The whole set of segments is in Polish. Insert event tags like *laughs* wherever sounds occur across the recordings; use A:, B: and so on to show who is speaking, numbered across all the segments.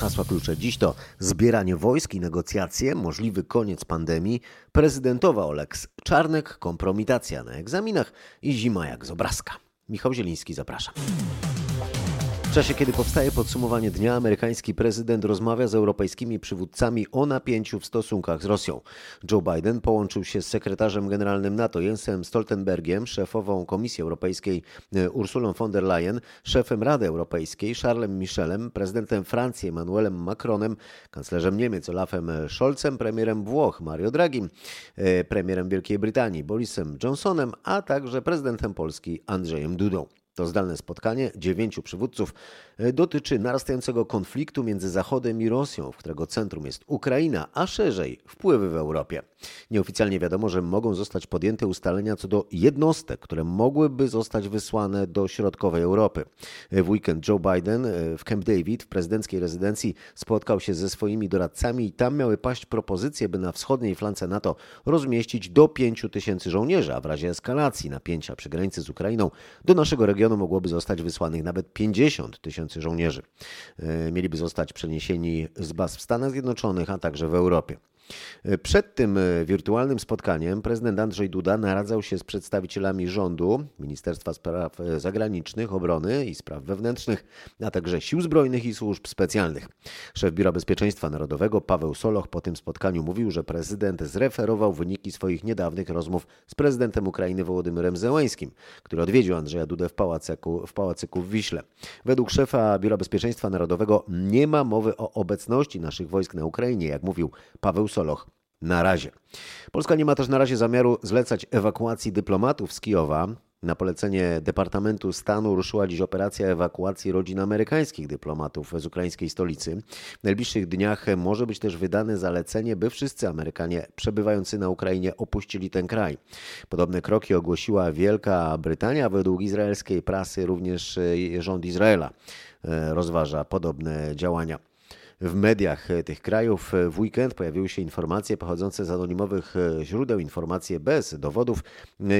A: Hasła klucze dziś to zbieranie wojsk i negocjacje, możliwy koniec pandemii, prezydentowa Oleks Czarnek, kompromitacja na egzaminach i zima jak z obrazka. Michał Zieliński, zapraszam. W czasie, kiedy powstaje podsumowanie dnia, amerykański prezydent rozmawia z europejskimi przywódcami o napięciu w stosunkach z Rosją. Joe Biden połączył się z sekretarzem generalnym NATO Jensem Stoltenbergiem, szefową Komisji Europejskiej e, Ursulą von der Leyen, szefem Rady Europejskiej Charlesem Michelem, prezydentem Francji Emmanuelem Macronem, kanclerzem Niemiec Olafem Scholzem, premierem Włoch Mario Draghi, e, premierem Wielkiej Brytanii Borisem Johnsonem, a także prezydentem Polski Andrzejem Dudą. To zdalne spotkanie dziewięciu przywódców e, dotyczy narastającego konfliktu między Zachodem i Rosją, w którego centrum jest Ukraina, a szerzej wpływy w Europie. Nieoficjalnie wiadomo, że mogą zostać podjęte ustalenia co do jednostek, które mogłyby zostać wysłane do środkowej Europy. E, w weekend Joe Biden e, w Camp David, w prezydenckiej rezydencji, spotkał się ze swoimi doradcami i tam miały paść propozycje, by na wschodniej flance NATO rozmieścić do 5 tysięcy żołnierzy, a w razie eskalacji napięcia przy granicy z Ukrainą do naszego regionu regionu mogłoby zostać wysłanych nawet 50 tysięcy żołnierzy. E, mieliby zostać przeniesieni z baz w Stanach Zjednoczonych, a także w Europie. Przed tym e, wirtualnym spotkaniem prezydent Andrzej Duda naradzał się z przedstawicielami rządu, Ministerstwa Spraw e, Zagranicznych, Obrony i Spraw Wewnętrznych, a także Sił Zbrojnych i Służb Specjalnych. Szef Biura Bezpieczeństwa Narodowego Paweł Soloch po tym spotkaniu mówił, że prezydent zreferował wyniki swoich niedawnych rozmów z prezydentem Ukrainy Wołodymyrem Zełańskim, który odwiedził Andrzeja Dudę w pałacyku, w pałacyku w Wiśle. Według szefa Biura Bezpieczeństwa Narodowego nie ma mowy o obecności naszych wojsk na Ukrainie, jak mówił Paweł Soloch Soloch. Na razie. Polska nie ma też na razie zamiaru zlecać ewakuacji dyplomatów z Kijowa. Na polecenie Departamentu Stanu ruszyła dziś operacja ewakuacji rodzin amerykańskich dyplomatów z ukraińskiej stolicy. W najbliższych dniach może być też wydane zalecenie, by wszyscy Amerykanie przebywający na Ukrainie opuścili ten kraj. Podobne kroki ogłosiła Wielka Brytania. Według izraelskiej prasy również rząd Izraela e, rozważa podobne działania. W mediach e, tych krajów e, w weekend pojawiły się informacje pochodzące z anonimowych e, źródeł, informacje bez dowodów,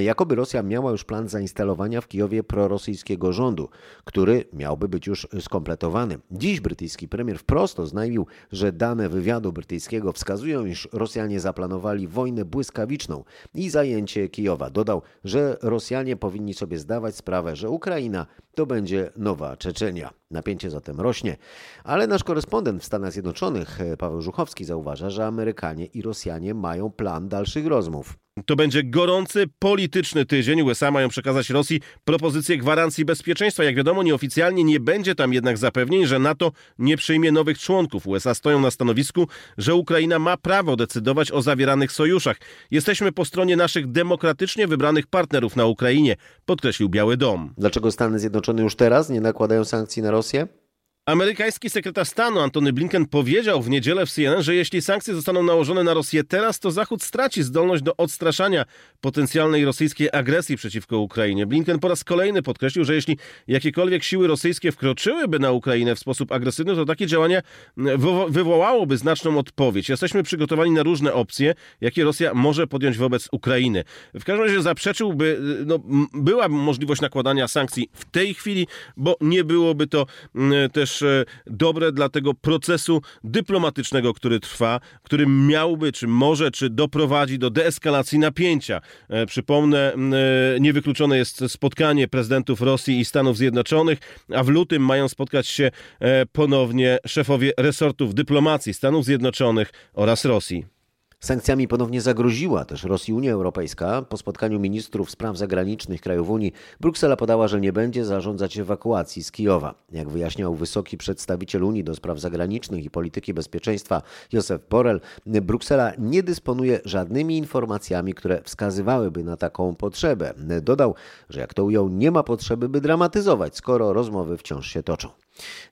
A: jakoby Rosja miała już plan zainstalowania w Kijowie prorosyjskiego rządu, który miałby być już skompletowany. Dziś brytyjski premier wprost oznajmił, że dane wywiadu brytyjskiego wskazują, iż Rosjanie zaplanowali wojnę błyskawiczną i zajęcie Kijowa. Dodał, że Rosjanie powinni sobie zdawać sprawę, że Ukraina to będzie nowa Czeczenia. Napięcie zatem rośnie, ale nasz korespondent w Stanach Zjednoczonych, e, Paweł Żuchowski, zauważa, że Amerykanie i Rosjanie mają plan dalszych rozmów.
B: To będzie gorący polityczny tydzień. USA mają przekazać Rosji propozycję gwarancji bezpieczeństwa. Jak wiadomo, nieoficjalnie nie będzie tam jednak zapewnień, że NATO nie przyjmie nowych członków. USA stoją na stanowisku, że Ukraina ma prawo decydować o zawieranych sojuszach. Jesteśmy po stronie naszych demokratycznie wybranych partnerów na Ukrainie, podkreślił Biały Dom.
A: Dlaczego Stany Zjednoczone już teraz nie nakładają sankcji na Rosję?
B: Amerykański sekretarz stanu Antony Blinken powiedział w niedzielę w CNN, że jeśli sankcje zostaną nałożone na Rosję teraz, to Zachód straci zdolność do odstraszania potencjalnej rosyjskiej agresji przeciwko Ukrainie. Blinken po raz kolejny podkreślił, że jeśli jakiekolwiek siły rosyjskie wkroczyłyby na Ukrainę w sposób agresywny, to takie działanie wywołałoby znaczną odpowiedź. Jesteśmy przygotowani na różne opcje, jakie Rosja może podjąć wobec Ukrainy. W każdym razie zaprzeczyłby, no, była możliwość nakładania sankcji w tej chwili, bo nie byłoby to też E, dobre dla tego procesu dyplomatycznego, który trwa, który miałby, czy może, czy doprowadzi do deeskalacji napięcia. E, przypomnę, e, niewykluczone jest spotkanie prezydentów Rosji i Stanów Zjednoczonych, a w lutym mają spotkać się ponownie szefowie resortów dyplomacji Stanów Zjednoczonych oraz Rosji.
A: Sankcjami ponownie zagroziła też Rosji Unia Europejska. Po spotkaniu ministrów spraw zagranicznych krajów Unii Bruksela podała, że nie będzie zarządzać ewakuacji z Kijowa. Jak wyjaśniał wysoki przedstawiciel Unii do spraw zagranicznych i polityki bezpieczeństwa Józef Borrell, Bruksela nie dysponuje żadnymi informacjami, które wskazywałyby na taką potrzebę. Dodał, że jak to ujął, nie ma potrzeby, by dramatyzować, skoro rozmowy wciąż się toczą.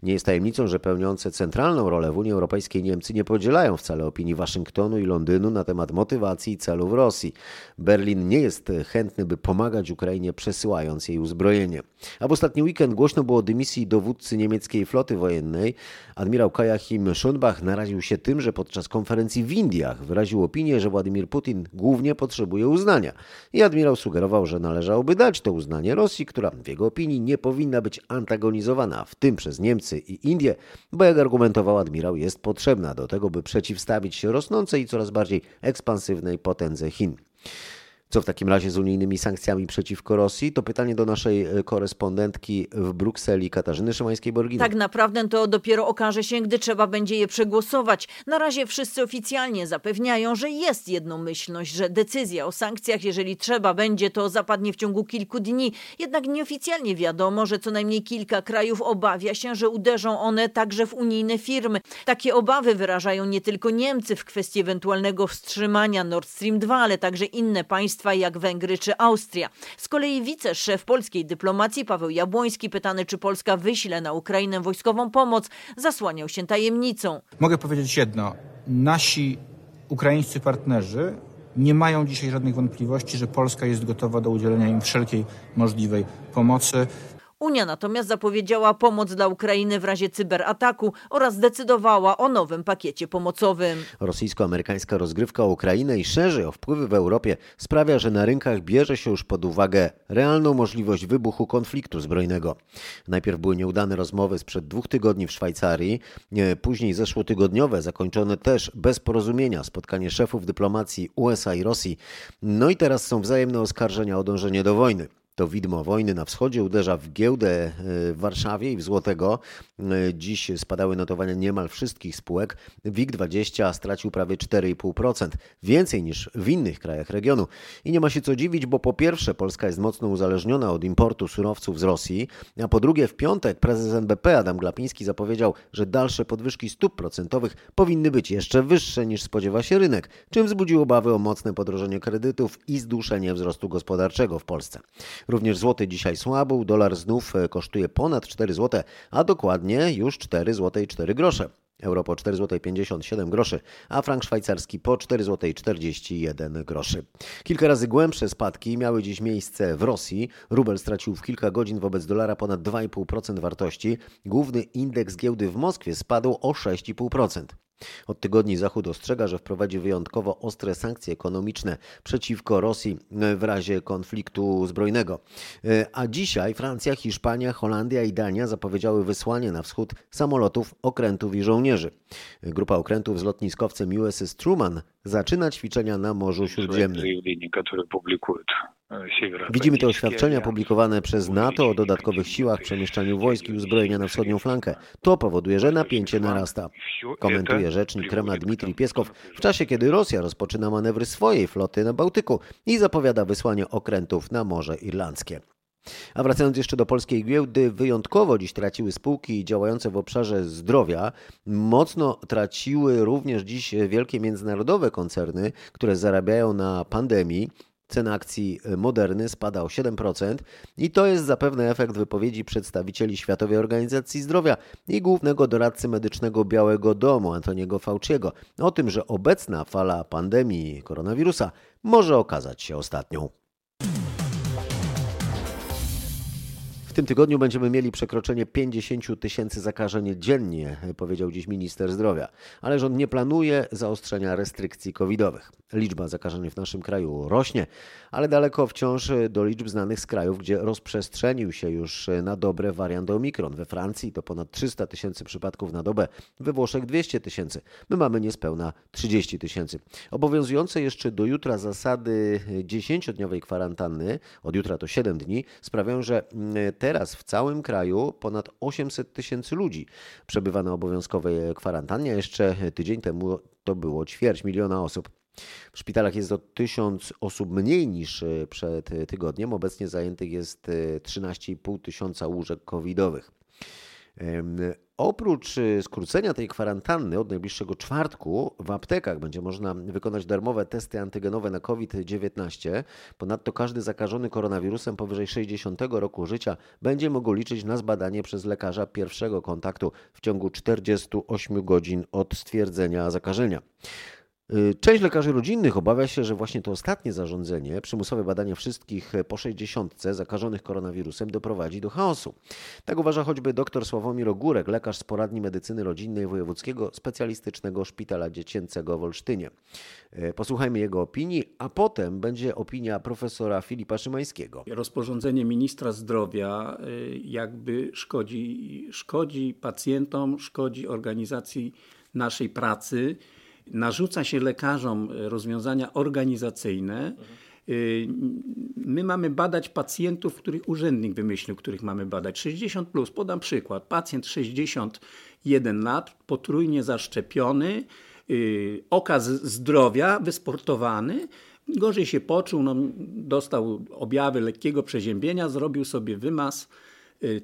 A: Nie jest tajemnicą, że pełniące centralną rolę w Unii Europejskiej Niemcy nie podzielają wcale opinii Waszyngtonu i Londynu na temat motywacji i celów Rosji. Berlin nie jest chętny, by pomagać Ukrainie przesyłając jej uzbrojenie. A w ostatni weekend głośno było o dymisji dowódcy niemieckiej floty wojennej. Admirał Kajachim Schonbach naraził się tym, że podczas konferencji w Indiach wyraził opinię, że Władimir Putin głównie potrzebuje uznania. I admirał sugerował, że należałoby dać to uznanie Rosji, która w jego opinii nie powinna być antagonizowana, w tym przez Niemcy i Indie, bo jak argumentował admirał, jest potrzebna do tego, by przeciwstawić się rosnącej i coraz bardziej ekspansywnej potędze Chin. Co w takim razie z unijnymi sankcjami przeciwko Rosji? To pytanie do naszej e, korespondentki w Brukseli, Katarzyny Szymańskiej-Borgina.
C: Tak naprawdę to dopiero okaże się, gdy trzeba będzie je przegłosować. Na razie wszyscy oficjalnie zapewniają, że jest jednomyślność, że decyzja o sankcjach, jeżeli trzeba będzie, to zapadnie w ciągu kilku dni. Jednak nieoficjalnie wiadomo, że co najmniej kilka krajów obawia się, że uderzą one także w unijne firmy. Takie obawy wyrażają nie tylko Niemcy w kwestii ewentualnego wstrzymania Nord Stream 2, ale także inne państwa państwa jak Węgry czy Austria. Z kolei wiceszef polskiej dyplomacji Paweł Jabłoński, pytany czy Polska wyśle na Ukrainę wojskową pomoc, zasłaniał się tajemnicą.
D: Mogę powiedzieć jedno. Nasi ukraińscy partnerzy nie mają dzisiaj żadnych wątpliwości, że Polska jest gotowa do udzielenia im wszelkiej możliwej pomocy.
C: Unia natomiast zapowiedziała pomoc dla Ukrainy w razie cyberataku oraz zdecydowała o nowym pakiecie pomocowym.
A: Rosyjsko-amerykańska rozgrywka o Ukrainę i szerzej o wpływy w Europie sprawia, że na rynkach bierze się już pod uwagę realną możliwość wybuchu konfliktu zbrojnego. Najpierw były nieudane rozmowy sprzed dwóch tygodni w Szwajcarii, e, później zeszłotygodniowe, zakończone też bez porozumienia spotkanie szefów dyplomacji USA i Rosji. No i teraz są wzajemne oskarżenia o dążenie do wojny. To widmo wojny na wschodzie uderza w giełdę e, w Warszawie i w Złotego. E, dziś spadały notowania niemal wszystkich spółek. WIG20 stracił prawie 4,5%, więcej niż w innych krajach regionu. I nie ma się co dziwić, bo po pierwsze Polska jest mocno uzależniona od importu surowców z Rosji, a po drugie w piątek prezes NBP Adam Glapiński zapowiedział, że dalsze podwyżki stóp procentowych powinny być jeszcze wyższe niż spodziewa się rynek, czym wzbudził obawy o mocne podrożenie kredytów i zduszenie wzrostu gospodarczego w Polsce. Również złoty dzisiaj słabł, dolar znów e, kosztuje ponad 4 zł, a dokładnie już 4 zł i 4 grosze. Euro po 4 zł 57 groszy, a frank szwajcarski po 4 zł 41 groszy. Kilka razy głębsze spadki miały dziś miejsce w Rosji. Rubel stracił w kilka godzin wobec dolara ponad 2,5% wartości. Główny indeks giełdy w Moskwie spadł o 6,5%. Od tygodni Zachód ostrzega, że wprowadzi wyjątkowo ostre sankcje ekonomiczne przeciwko Rosji w razie konfliktu zbrojnego. A dzisiaj Francja, Hiszpania, Holandia i Dania zapowiedziały wysłanie na wschód samolotów, okrętów i żołnierzy. Grupa okrętów z lotniskowcem USS Truman zaczyna ćwiczenia na Morzu Śródziemnym. Widzimy te oświadczenia publikowane przez NATO o dodatkowych siłach, przemieszczaniu wojsk i uzbrojenia na wschodnią flankę. To powoduje, że napięcie narasta. Komentuje rzecznik Kremla Dmitrij Pieskow w czasie, kiedy Rosja rozpoczyna manewry swojej floty na Bałtyku i zapowiada wysłanie okrętów na Morze Irlandzkie. A wracając jeszcze do polskiej giełdy, wyjątkowo dziś traciły spółki działające w obszarze zdrowia. Mocno traciły również dziś wielkie międzynarodowe koncerny, które zarabiają na pandemii. Cena akcji Moderny spada o 7% i to jest zapewne efekt wypowiedzi przedstawicieli Światowej Organizacji Zdrowia i głównego doradcy medycznego Białego Domu Antoniego Fauciego o tym, że obecna fala pandemii koronawirusa może okazać się ostatnią. Tym tygodniu będziemy mieli przekroczenie 50 tysięcy zakażeń dziennie, powiedział dziś minister zdrowia, ale rząd nie planuje zaostrzenia restrykcji covidowych. Liczba zakażeń w naszym kraju rośnie, ale daleko wciąż do liczb znanych z krajów, gdzie rozprzestrzenił się już na dobre wariant Omikron. We Francji to ponad 300 tysięcy przypadków na dobę, we Włoszech 200 tysięcy. My mamy niespełna 30 tysięcy. Obowiązujące jeszcze do jutra zasady 10-dniowej kwarantanny, od jutra to 7 dni, sprawiają, że te teraz w całym kraju ponad 800 tysięcy ludzi przebywa na obowiązkowej kwarantannie. Jeszcze tydzień temu to było ćwierć miliona osób. W szpitalach jest o 1000 osób mniej niż przed tygodniem. Obecnie zajętych jest 13,5 tysiąca łóżek covidowych. Oprócz y, skrócenia tej kwarantanny od najbliższego czwartku w aptekach będzie można wykonać darmowe testy antygenowe na COVID-19. Ponadto każdy zakażony koronawirusem powyżej 60 roku życia będzie mógł liczyć na zbadanie przez lekarza pierwszego kontaktu w ciągu 48 godzin od stwierdzenia zakażenia. Y, część lekarzy rodzinnych obawia się, że właśnie to ostatnie zarządzenie, przymusowe badanie wszystkich po 60 zakażonych koronawirusem doprowadzi do chaosu. Tak uważa choćby dr Sławomir Ogórek, lekarz z poradni medycyny rodzinnej Wojewódzkiego Specjalistycznego Szpitala Dziecięcego w Olsztynie. Y, posłuchajmy jego opinii, a potem będzie opinia profesora Filipa Szymańskiego.
E: Rozporządzenie ministra zdrowia y, jakby szkodzi, szkodzi pacjentom, szkodzi organizacji naszej pracy narzuca się lekarzom e, rozwiązania organizacyjne. E, my mamy badać pacjentów, których urzędnik wymyślił, których mamy badać. 60 plus, podam przykład. Pacjent 61 lat, potrójnie zaszczepiony, e, okaz zdrowia, wysportowany, gorzej się poczuł, no, dostał objawy lekkiego przeziębienia, zrobił sobie wymaz,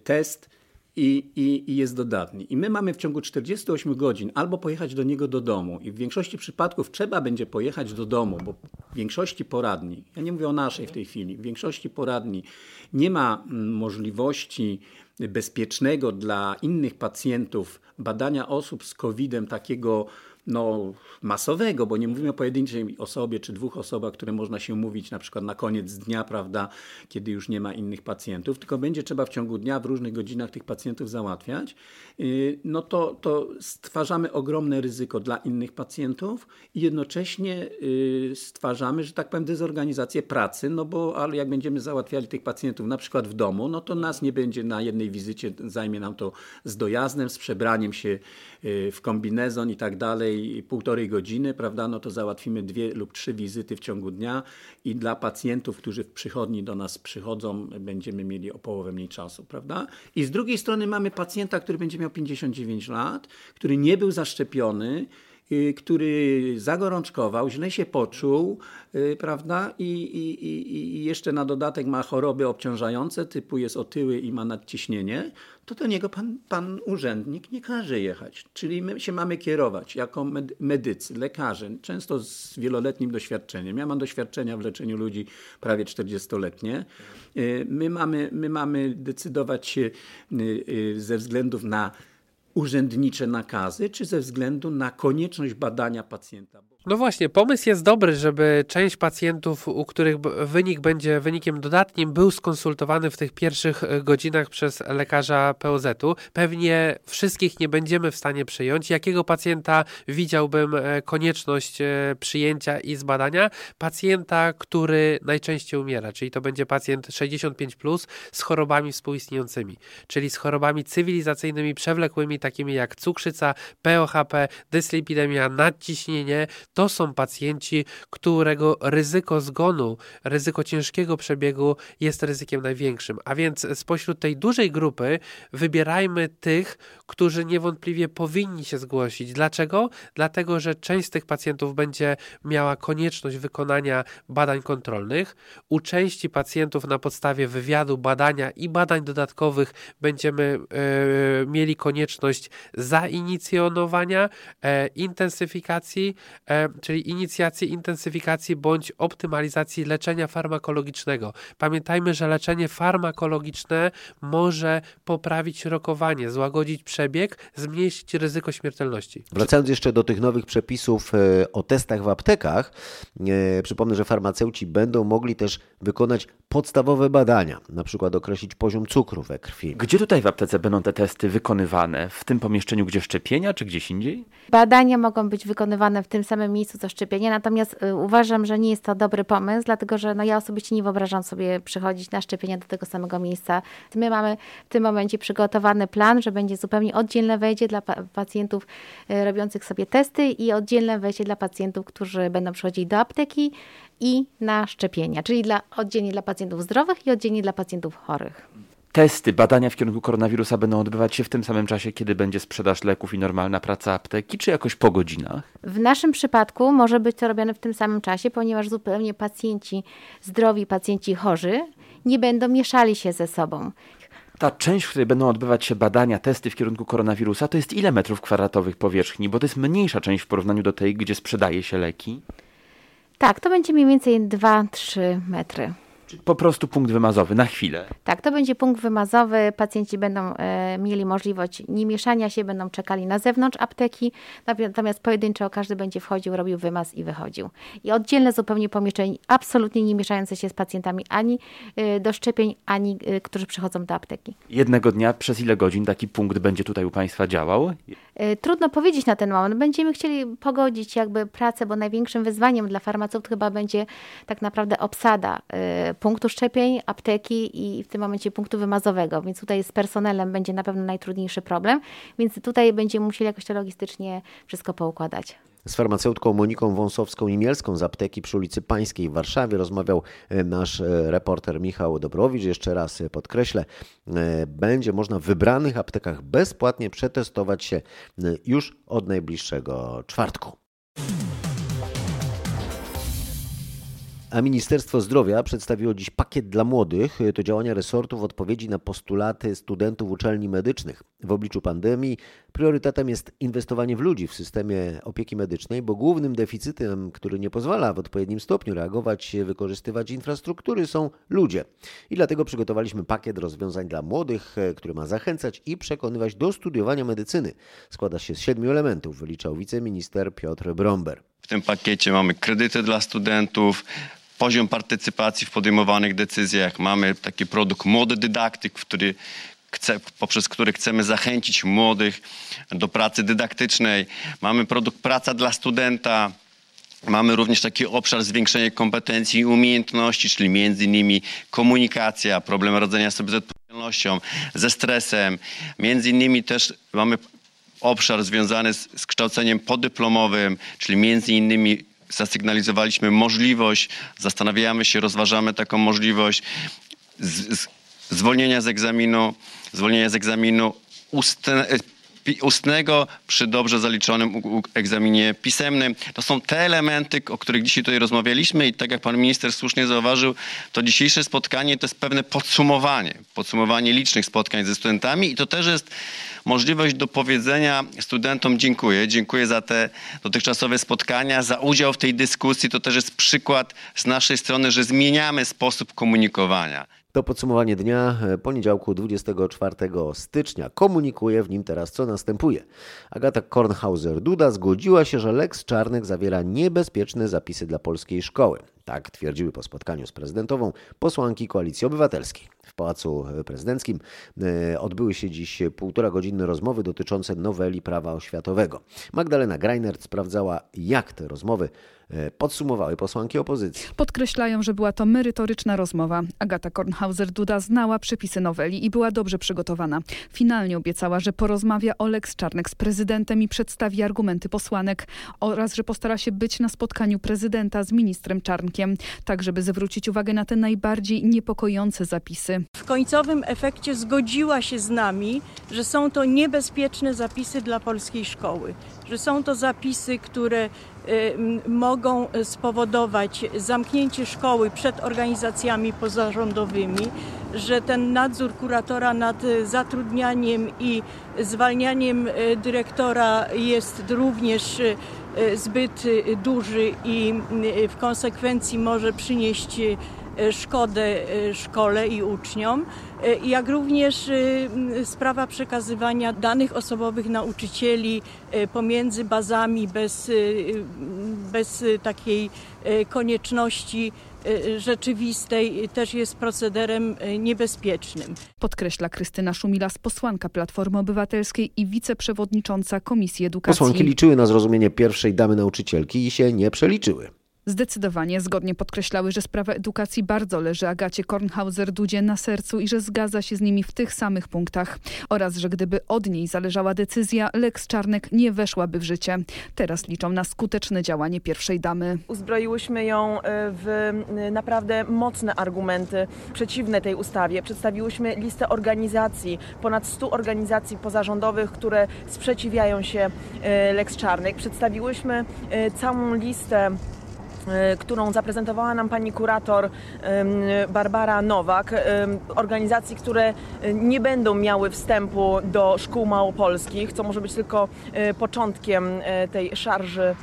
E: test i, i, i, jest dodatni. I my mamy w ciągu 48 godzin albo pojechać do niego do domu, i w większości przypadków trzeba będzie pojechać do domu, bo w większości poradni, ja nie mówię o naszej w tej chwili, w większości poradni nie ma mm, możliwości bezpiecznego dla innych pacjentów badania osób z COVID-em takiego no, masowego, bo nie mówimy o pojedynczej osobie czy dwóch osobach, które można się mówić na przykład na koniec dnia, prawda, kiedy już nie ma innych pacjentów, tylko będzie trzeba w ciągu dnia w różnych godzinach tych pacjentów załatwiać, y, no to, to stwarzamy ogromne ryzyko dla innych pacjentów i jednocześnie y, stwarzamy, że tak powiem, dezorganizację pracy, no bo ale jak będziemy załatwiali tych pacjentów na przykład w domu, no to nas nie będzie na jednej wizycie, zajmie nam to z dojazdem, z przebraniem się y, w kombinezon i tak dalej, półtorej, półtorej godziny, prawda, no to załatwimy dwie lub trzy wizyty w ciągu dnia i dla pacjentów, którzy w przychodni do nas przychodzą, będziemy mieli o połowę mniej czasu, prawda? I z drugiej strony mamy pacjenta, który będzie miał 59 lat, który nie był zaszczepiony, który zagorączkował, źle się poczuł, y, prawda? I, i, i, jeszcze na dodatek ma choroby obciążające, typu jest otyły i ma nadciśnienie, to do niego pan, pan urzędnik nie każe jechać. Czyli my się mamy kierować jako medycy, lekarze, często z wieloletnim doświadczeniem. Ja mam doświadczenia w leczeniu ludzi prawie 40-letnie. Y, my mamy, my mamy decydować się ze względów na urzędnicze nakazy, czy ze względu na konieczność badania pacjenta.
F: No właśnie, pomysł jest dobry, żeby część pacjentów, u których wynik będzie wynikiem dodatnim, był skonsultowany w tych pierwszych e, godzinach przez lekarza POZ-u. Pewnie wszystkich nie będziemy w stanie przyjąć. Jakiego pacjenta widziałbym e, konieczność e, przyjęcia i zbadania? Pacjenta, który najczęściej umiera, czyli to będzie pacjent 65 plus z chorobami współistniejącymi, czyli z chorobami cywilizacyjnymi przewlekłymi, takimi jak cukrzyca, POHP, dyslipidemia, nadciśnienie to są pacjenci, którego ryzyko zgonu, ryzyko ciężkiego przebiegu jest ryzykiem największym. A więc spośród tej dużej grupy wybierajmy tych, którzy niewątpliwie powinni się zgłosić. Dlaczego? Dlatego, że część z tych pacjentów będzie miała konieczność wykonania badań kontrolnych. U części pacjentów na podstawie wywiadu, badania i badań dodatkowych będziemy e, mieli konieczność zainicjonowania, e, intensyfikacji, e, czyli inicjacji, intensyfikacji bądź optymalizacji leczenia farmakologicznego. Pamiętajmy, że leczenie farmakologiczne może poprawić rokowanie, złagodzić przebieg, zmniejszyć ryzyko śmiertelności.
A: Wracając jeszcze do tych nowych przepisów e, o testach w aptekach, e, przypomnę, że farmaceuci będą mogli też wykonać podstawowe badania, na przykład określić poziom cukru we krwi.
G: Gdzie tutaj w aptece będą te testy wykonywane? W tym pomieszczeniu, gdzie szczepienia, czy gdzieś indziej?
H: Badania mogą być wykonywane w tym samym miejscu co szczepienie, natomiast y, uważam, że nie jest to dobry pomysł, dlatego że no, ja osobiście nie wyobrażam sobie przychodzić na szczepienie do tego samego miejsca. My mamy w tym momencie przygotowany plan, że będzie zupełnie oddzielne wejście dla pacjentów y, robiących sobie testy i oddzielne wejście dla pacjentów, którzy będą przychodzić do apteki i na szczepienia, czyli dla, oddzielnie dla pacjentów zdrowych i oddzielnie dla pacjentów chorych
G: testy, badania w kierunku koronawirusa będą odbywać się w tym samym czasie, kiedy będzie sprzedaż leków i normalna praca apteki, czy jakoś po godzinach?
H: W naszym przypadku może być to robione w tym samym czasie, ponieważ zupełnie pacjenci zdrowi, pacjenci chorzy nie będą mieszali się ze sobą.
G: Ta część, w której będą odbywać się badania, testy w kierunku koronawirusa, to jest ile metrów kwadratowych powierzchni? Bo to jest mniejsza część w porównaniu do tej, gdzie sprzedaje się leki.
H: Tak, to będzie mniej więcej 2-3 metry.
G: Po prostu punkt wymazowy na chwilę.
H: Tak, to będzie punkt wymazowy. Pacjenci będą e, mieli możliwość nie mieszania się, będą czekali na zewnątrz apteki, natomiast pojedynczo każdy będzie wchodził, robił wymaz i wychodził. I oddzielne zupełnie pomieszczenie, absolutnie nie mieszające się z pacjentami ani e, do szczepień, ani e, którzy przychodzą do apteki.
G: Jednego dnia przez ile godzin taki punkt będzie tutaj u Państwa działał?
H: E, Trudno powiedzieć na ten moment. Będziemy chcieli pogodzić jakby pracę, bo największym wyzwaniem dla farmaceutów chyba będzie tak naprawdę obsada e, punktu szczepień, apteki i w tym momencie punktu wymazowego, więc tutaj z personelem będzie na pewno najtrudniejszy problem, więc tutaj będziemy musieli jakoś to logistycznie wszystko poukładać.
A: Z farmaceutką Moniką Wąsowską-Imielską z apteki przy ulicy Pańskiej w Warszawie rozmawiał e, nasz e, reporter Michał Dobrowicz. Jeszcze raz e, podkreślę, będzie można w wybranych aptekach bezpłatnie przetestować się już od najbliższego czwartku. A Ministerstwo Zdrowia przedstawiło dziś pakiet dla młodych. To działania resortu w odpowiedzi na postulaty studentów uczelni medycznych. W obliczu pandemii priorytetem jest inwestowanie w ludzi w systemie opieki medycznej, bo głównym deficytem, który nie pozwala w odpowiednim stopniu reagować, wykorzystywać infrastruktury, są ludzie. I dlatego przygotowaliśmy pakiet rozwiązań dla młodych, który ma zachęcać i przekonywać do studiowania medycyny. Składa się z siedmiu elementów, wyliczał wiceminister Piotr Bromber.
I: W tym pakiecie mamy kredyty dla studentów, poziom partycypacji w podejmowanych decyzjach. Mamy taki produkt Młody Dydaktyk, który chce, poprzez który chcemy zachęcić młodych do pracy dydaktycznej. Mamy produkt Praca dla studenta. Mamy również taki obszar zwiększenia kompetencji i umiejętności, czyli między innymi komunikacja, problem radzenia sobie z odpowiedzialnością, ze stresem. Między innymi też mamy obszar związany z, z kształceniem podyplomowym, czyli między innymi zasygnalizowaliśmy możliwość, zastanawiamy się, rozważamy taką możliwość z, z, zwolnienia z egzaminu, zwolnienia z egzaminu ustnego przy dobrze zaliczonym egzaminie pisemnym. To są te elementy, o których dzisiaj tutaj rozmawialiśmy i tak jak pan minister słusznie zauważył, to dzisiejsze spotkanie to jest pewne podsumowanie, podsumowanie licznych spotkań ze studentami i to też jest możliwość do powiedzenia studentom dziękuję, dziękuję za te dotychczasowe spotkania, za udział w tej dyskusji. To też jest przykład z naszej strony, że zmieniamy sposób komunikowania.
A: To podsumowanie dnia e, poniedziałku 24 stycznia. Komunikuje w nim teraz, co następuje. Agata Kornhauser-Duda zgodziła się, że Lex Czarnek zawiera niebezpieczne zapisy dla polskiej szkoły. Tak twierdziły po spotkaniu z prezydentową posłanki Koalicji Obywatelskiej. W Pałacu Prezydenckim e, odbyły się dziś półtora godzinne rozmowy dotyczące noweli prawa oświatowego. Magdalena Greinert sprawdzała, jak te rozmowy podsumowały posłanki opozycji.
J: Podkreślają, że była to merytoryczna rozmowa. Agata Kornhauser-Duda znała przepisy noweli i była dobrze przygotowana. Finalnie obiecała, że porozmawia o Lex Czarnek z prezydentem i przedstawi argumenty posłanek oraz, że postara się być na spotkaniu prezydenta z ministrem Czarnkiem, tak żeby zwrócić uwagę na te najbardziej niepokojące zapisy.
K: W końcowym efekcie zgodziła się z nami, że są to niebezpieczne zapisy dla polskiej szkoły, że są to zapisy, które y, mogą spowodować zamknięcie szkoły przed organizacjami pozarządowymi, że ten nadzór kuratora nad y, zatrudnianiem i zwalnianiem y, dyrektora jest również y, y, zbyt y, duży i y, w konsekwencji może przynieść y, szkodę y, szkole i uczniom, y, jak również y, sprawa przekazywania danych osobowych nauczycieli y, pomiędzy bazami bez, y, bez y, takiej y, konieczności y, rzeczywistej też jest procederem y, niebezpiecznym.
J: Podkreśla Krystyna Szumilas, posłanka Platformy Obywatelskiej i wiceprzewodnicząca Komisji Edukacji.
A: Posłanki liczyły na zrozumienie pierwszej damy nauczycielki i się nie przeliczyły.
J: Zdecydowanie zgodnie podkreślały, że sprawa edukacji bardzo leży Agacie Kornhauser-Dudzie na sercu i że zgadza się z nimi w tych samych punktach. Oraz, że gdyby od niej zależała decyzja, Lex Czarnek nie weszłaby w życie. Teraz liczą na skuteczne działanie pierwszej damy.
L: Uzbroiłyśmy ją e, w e, naprawdę mocne argumenty przeciwne tej ustawie. Przedstawiłyśmy listę organizacji, ponad 100 organizacji pozarządowych, które sprzeciwiają się e, Lex Czarnek. Przedstawiłyśmy całą listę którą zaprezentowała nam pani kurator Barbara Nowak, organizacji, które nie będą miały wstępu do szkół małopolskich, co może być tylko początkiem tej szarży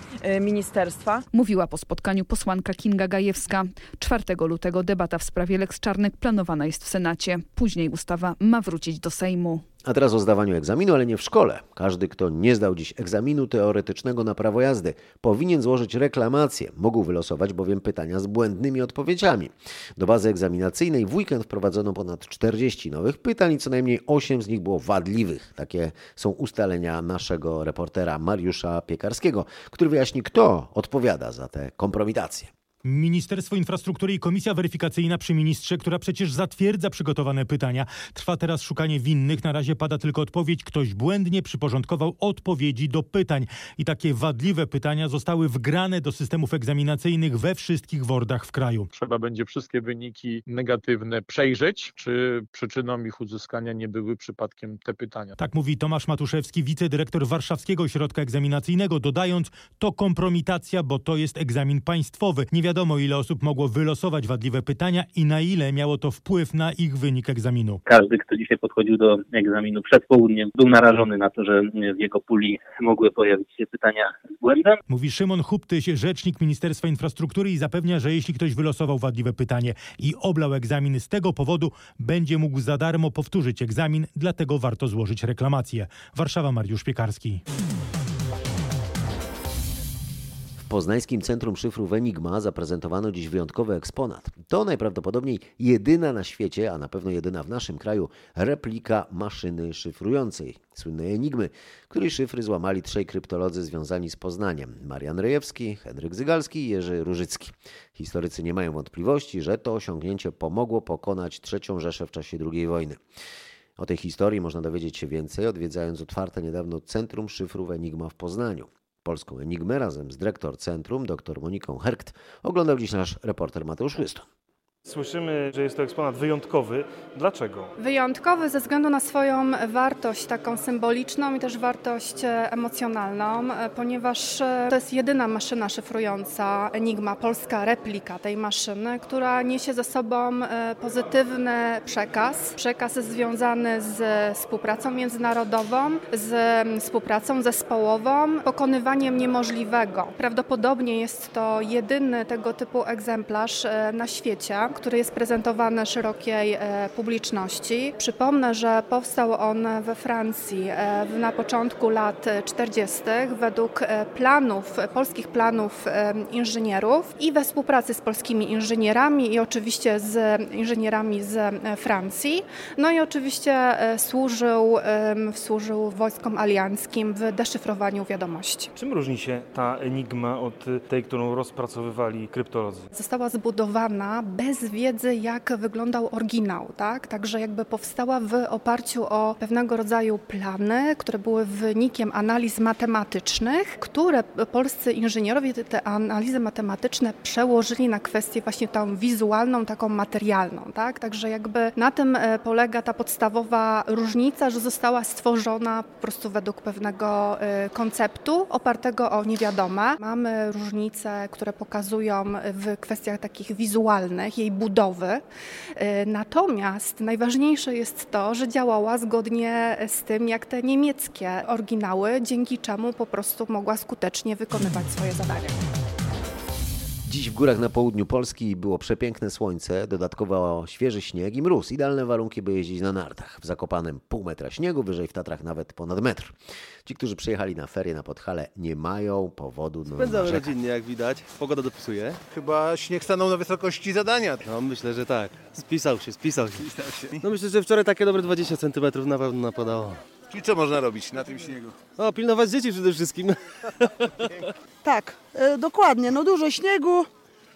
L: ministerstwa.
J: Mówiła po spotkaniu posłanka Kinga Gajewska. 4 lutego debata w sprawie Lex Czarnek planowana jest w Senacie. Później ustawa ma wrócić do Sejmu.
A: A teraz o zdawaniu egzaminu, ale nie w szkole. Każdy, kto nie zdał dziś egzaminu teoretycznego na prawo jazdy, powinien złożyć reklamację. Mógł wylosować bowiem pytania z błędnymi odpowiedziami. Do bazy egzaminacyjnej w weekend wprowadzono ponad 40 nowych pytań i co najmniej 8 z nich było wadliwych. Takie są ustalenia naszego reportera Mariusza Piekarskiego, który wyjaśni, kto odpowiada za te kompromitacje.
M: Ministerstwo Infrastruktury i Komisja Weryfikacyjna przy ministrze, która przecież zatwierdza przygotowane pytania. Trwa teraz szukanie winnych. Na razie pada tylko odpowiedź. Ktoś błędnie przyporządkował odpowiedzi do pytań. I takie wadliwe pytania zostały wgrane do systemów egzaminacyjnych we wszystkich wordach w kraju.
N: Trzeba będzie wszystkie wyniki negatywne przejrzeć, czy przyczyną ich uzyskania nie były przypadkiem te pytania.
M: Tak mówi Tomasz Matuszewski, wicedyrektor Warszawskiego Ośrodka Egzaminacyjnego, dodając, to kompromitacja, bo to jest egzamin państwowy. Nie wiadomo, ile osób mogło wylosować wadliwe pytania i na ile miało to wpływ na ich wynik egzaminu.
O: Każdy, kto dzisiaj podchodził do egzaminu przed południem, był narażony na to, że w jego puli mogły pojawić się pytania z błędem.
M: Mówi Szymon Huptyś, rzecznik Ministerstwa Infrastruktury i zapewnia, że jeśli ktoś wylosował wadliwe pytanie i oblał egzamin z tego powodu, będzie mógł za darmo powtórzyć egzamin, dlatego warto złożyć reklamację. Warszawa, Mariusz Piekarski
A: poznańskim Centrum Szyfrów Enigma zaprezentowano dziś wyjątkowy eksponat. To najprawdopodobniej jedyna na świecie, a na pewno jedyna w naszym kraju, replika maszyny szyfrującej, słynnej Enigmy, której szyfry złamali trzej kryptolodzy związani z Poznaniem. Marian Rejewski, Henryk Zygalski i Jerzy Różycki. Historycy nie mają wątpliwości, że to osiągnięcie pomogło pokonać III Rzeszę w czasie II wojny. O tej historii można dowiedzieć się więcej, odwiedzając otwarte niedawno Centrum Szyfrów Enigma w Poznaniu. Polską Enigmę razem z dyrektor centrum, dr Moniką Herkt, oglądał dziś nasz reporter Mateusz Chrysto.
P: Słyszymy, że jest to eksponat wyjątkowy. Dlaczego?
Q: Wyjątkowy ze względu na swoją wartość taką symboliczną i też wartość e, emocjonalną, e, ponieważ e, to jest jedyna maszyna szyfrująca Enigma, polska replika tej maszyny, która niesie ze sobą pozytywny przekaz. Przekaz związany z współpracą międzynarodową, z współpracą zespołową, pokonywaniem niemożliwego. Prawdopodobnie jest to jedyny tego typu egzemplarz na świecie który jest prezentowany szerokiej e, publiczności. Przypomnę, że powstał on we Francji e, na początku lat 40. według e, planów, polskich planów inżynierów i we współpracy z polskimi inżynierami i oczywiście z inżynierami z Francji. No i oczywiście służył, służył wojskom alianckim w deszyfrowaniu wiadomości.
P: Czym różni się ta enigma od tej, którą rozpracowywali kryptolodzy?
Q: Została zbudowana bez wiedzy, jak wyglądał oryginał, tak? Także jakby powstała w oparciu o pewnego rodzaju plany, które były wynikiem analiz matematycznych, które polscy inżynierowie te analizy matematyczne przełożyli na kwestię właśnie tą wizualną, taką materialną, tak? Także jakby na tym e, polega ta podstawowa różnica, że została stworzona po prostu według pewnego e, konceptu opartego o niewiadome. Mamy różnice, które pokazują w kwestiach takich wizualnych jej budowy. E, natomiast najważniejsze jest to, że działała zgodnie z tym, jak te niemieckie oryginały, dzięki czemu po prostu mogła skutecznie wykonywać swoje zadania.
A: Dziś w górach na południu Polski było przepiękne słońce, dodatkowo świeży śnieg i mróz. Idealne warunki, by jeździć na nartach. W Zakopanem pół metra śniegu, wyżej w Tatrach nawet ponad metr. Ci, którzy przyjechali na ferie na Podhale, nie mają powodu do
R: Spędzamy rodzinnie, jak widać. Pogoda dopisuje. Chyba śnieg stanął na wysokości zadania. No myślę, że tak. Spisał się, spisał się. Spisał się. No myślę, że wczoraj takie dobre 20 cm na pewno napadało.
S: I co można robić na tym śniegu?
R: No, pilnować dzieci przede wszystkim.
T: tak, e, dokładnie. No dużo śniegu,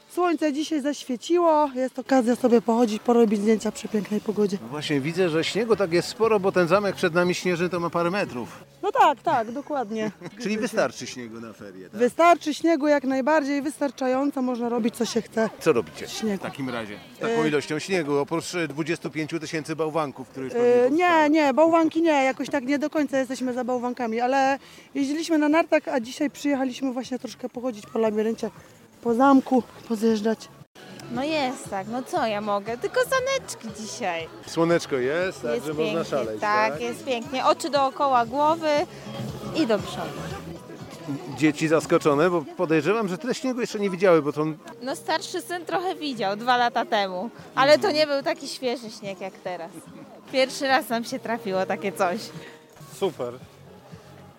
T: Słońce dzisiaj zaświeciło, jest okazja sobie pochodzić, porobić zdjęcia przy pięknej pogodzie.
S: No właśnie widzę, że śniegu tak jest sporo, bo ten zamek przed nami śnieży to ma parę metrów.
T: No tak, tak, dokładnie. *laughs*
S: Czyli wystarczy śniegu na ferie, tak?
T: Wystarczy śniegu jak najbardziej, wystarczająco, można robić co się chce.
S: Co robicie
T: śniegu.
S: w takim razie? Z taką e... ilością śniegu, oprócz 25 tysięcy bałwanków, które już
T: e... Nie, nie, bałwanki nie, jakoś tak nie do końca jesteśmy za bałwankami, ale jeździliśmy na nartach, a dzisiaj przyjechaliśmy właśnie troszkę pochodzić po labiryncie po zamku pozjeżdżać.
U: No jest tak, no co ja mogę? Tylko zaneczki dzisiaj.
S: Słoneczko jest, tak,
U: jest
S: że
U: pięknie,
S: można szaleć.
U: tak,
S: Tak,
U: jest pięknie. Oczy dookoła głowy i do przodu.
S: Dzieci zaskoczone, bo podejrzewam, że tyle śniegu jeszcze nie widziały, bo to
U: No starszy syn trochę widział dwa lata temu, ale to nie był taki świeży śnieg jak teraz. Pierwszy raz nam się trafiło takie coś.
V: Super.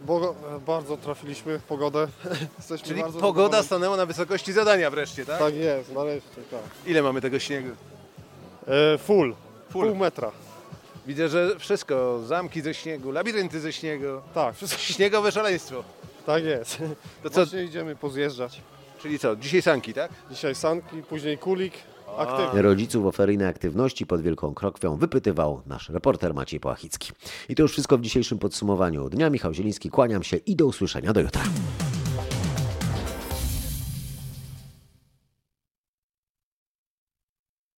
V: Bo, bardzo trafiliśmy w pogodę. *laughs* Jesteśmy
S: Czyli pogoda
V: zadowoleni.
S: stanęła na wysokości zadania wreszcie, tak?
V: Tak jest, nareszcie, tak.
S: Ile mamy tego śniegu?
V: E, full. Pół metra.
S: Widzę, że wszystko, zamki ze śniegu, labirynty ze śniegu.
V: Tak, wszystko.
S: Śniegowe szaleństwo.
V: Tak jest.
S: To co?
V: Właśnie idziemy pozjeżdżać.
S: Czyli co, dzisiaj sanki, tak?
V: Dzisiaj sanki, później kulik, aktywny.
A: Rodziców o feryjnej aktywności pod Wielką Krokwią wypytywał nasz reporter Maciej Połachicki. I to już wszystko w dzisiejszym podsumowaniu dnia. Michał Zieliński, kłaniam się i do usłyszenia do jutra.